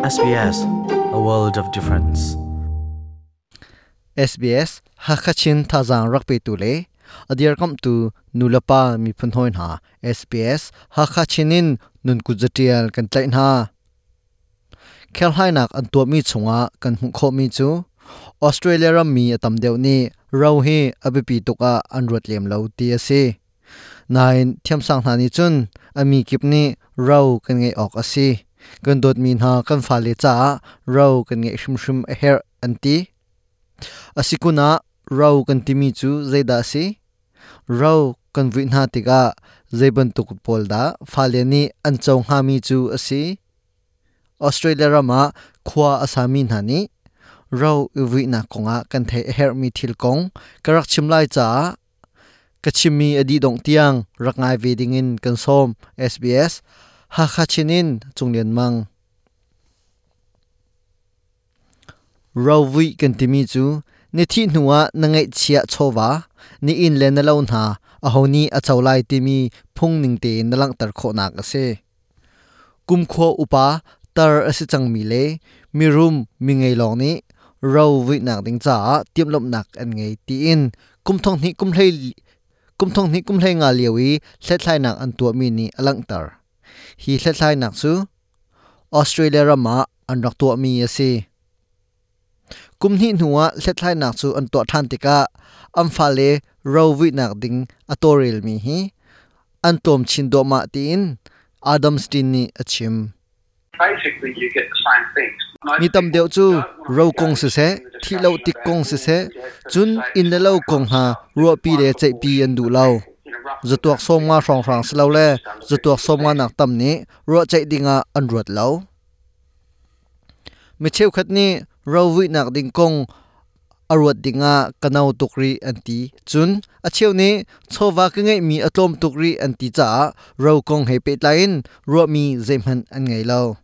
SBS a world of difference. SBS hakachin thazang rakpe tule, adir kam tu nulapa mi phun hoin ha SBS hakachinin nun kujatial kan Tlain Ha khel hai nak an to mi chunga kan hu kho mi chu Australia ram mi atam deu ni rau hi abipi tuka an rot lem lo ti ase nine thiam sang thani chun ami kipni rau kan ngai ok ase kan dot min ha, kan fa le cha rau kan ngai shum shum a her anti asikuna rau kan timi chu zaida si. Rau kan vi na tika zaiban tuk pol da. Fa le ni an chong ha mi chu asi australia rama khwa asami na ni. Rau vi na konga kan the her mi thil kong. Karak chimlai cha kachimi adi dong tiang rangai veding in kan som sbs ฮาคาชินินจงเลียนมังเราวิกันติมีจูในที่หนัวนังไอเชียโชวานี่อินเลนนเลานาอหนี้อาเจ้าไลติมีพุงหนึ่งเตนนั่งตัดโคนักเซกุมขัวอุปาตาร์อสิจังมีเลมีรุมมีไงลองนี้เราวิหนักดิงจ้าเตรียมลบหนักอันไงตีอินกุมทองนี้กุมเลกุมทองนี้กุมเลงาเลียวอีเซตไลหนักอันตัวมีนี้อลังตาร์ hi hlethlai nak chu Australia rama an rak tu mi ase kum ni nuwa hlethlai nak chu an to than tika am fa le ro nak ding atoril mi hi. An tom chin do ma tin adam stin ni achim basically you get the same things. mi tam deu chu ro kong se se thi lo tik kong se se. Chun in le lo kong ha ro pi le chei pi an du lau zatuak som nga rong rang slo le. Zatuak som nga nak tam ni. Ro chei dinga an ruat lo. Mi cheu khat ni ro wi nak ding kong arwat dinga kanau tukri anti chun, a ni chowa ka ngai mi atlom tukri anti cha. Ro kong he pe line ro mi zemhan an ngai lo.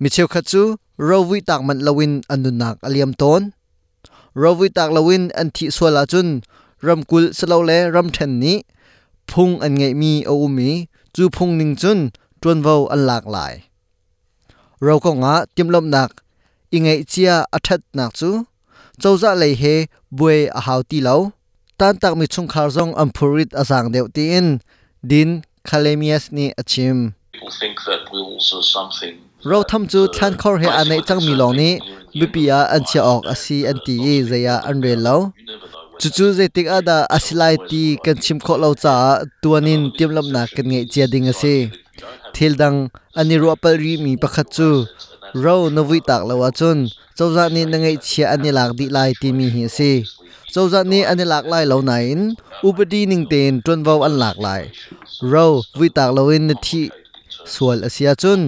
Mi cheu khat chu ro wi tak man lawin anunak aliam ton. Ro wi tak lawin anti swala chun. รำกุลสลาเลรำเทนนี้พุงอันไงมีเอาอุมีจูพุงหนึ่งจุนจวนเวาอันหลากหลาย เราก็งะติมลมหนักอีไงเจียอัทัดหนักจูเจ้าจะเลยเฮบวยอาหาวตีเลาตานตักมีชุงคาร์ซองอัมพูริตอาสังเดวตีนดินคาเลมียสนี่อชิมเราทำจูทันคอร์เฮอันในจังมีลองนี้บิปิยาอันเชียออกอาซีอันตีเยเซียอันเรลเลา chu chu ze tik ada asilai ti kan chim kho lo cha tuanin timlam na kan ngei chia ding ase thil dang ani ro pal ri mi pakhat chu ro na vui tak lawa chun chawza ni na ngai chia ani lak di lai ti mi hi ase chawza ni ani lak lai lo na in upadi ning ten tron vau an lak lai ro vui tak lo in na thi sual asia chun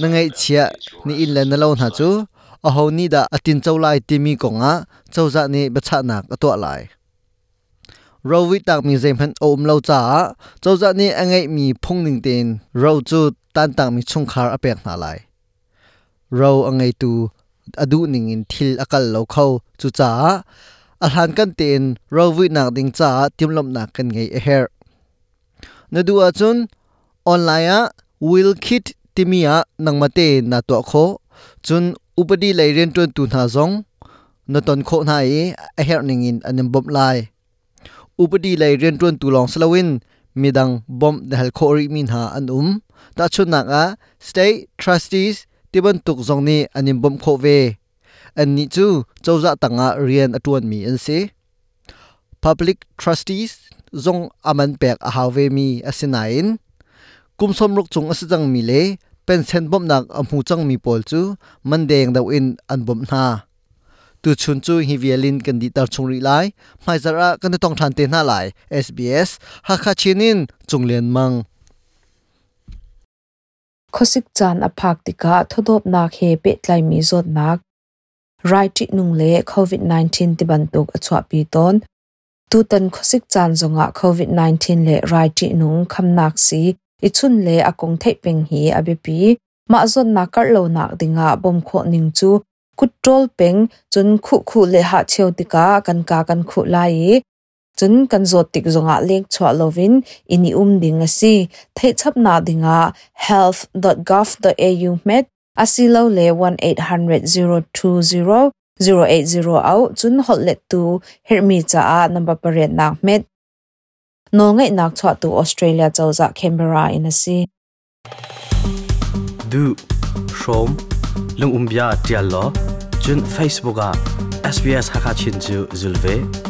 na ngai chia ni in la na lo na chu เราวิตักมีเซมพันโอมเราจ๋าเจ้าจะนี่ไงมีพงหนึ่งเตนเราจูตันต่างมีชงคารอเปียกนาไลเราไงตูอดูหนึ่งอินทิลอากาศเราเข้าจูจ้าอาหารกันเตนเราวิหนักดิงจ้าทิมลมหนักกันไงเอเฮร์นดูอาจุนออนไลน์อะวิลคิดทิมีอะนังมาเตนนาตัวโคจุนอุปดีไลเรียนจนตูนาซงนตอนโคนาเอเฮร์หนึ่งอินอันนบมไล upadi leiren tun tu long slawin midang bom dal kho min ha an um. Ta chun a, state trustees tiban tuk zong ni anim bom kho ve. An ni chu chawza tanga rian atuan mi an se. Public trustees zong aman pek a hawe mi asinain kumsom ruk chung asijang mi le. Pension bom nak amhu chang mi pol chu. Mandeng daw in an bom na tu chun chu hi vialin kan di tar chung ri lai mai zara kan tong than te na lai sbs ha kha chinin chunglen mang khosik chan aphak tika thodop nak he pe tlai mi zot nak. Right ti nung le covid 19 ti ban tok achwa pi ton. Tu tan khosik chan zonga covid 19 le right ti nung kham nak si ichun le akong thei peng hi abepi ma zon na kar lo nak dinga bom kho ning chu kutrol peng chun khu khu le ha cheu tika kan ka kan khu lai e. chun kan zot tik zonga lek chwa lovin ini um ding asi thei chap na dinga health.gov.au met asilo le 1800 020 080 au, chun hotlet tu hermi cha a number pariat nak met. No ngai nak chwa tu australia chawza canberra in a si. Du Shom Lung Umbia Tialo Chun Facebook a SBS Hakachin Chu Zulve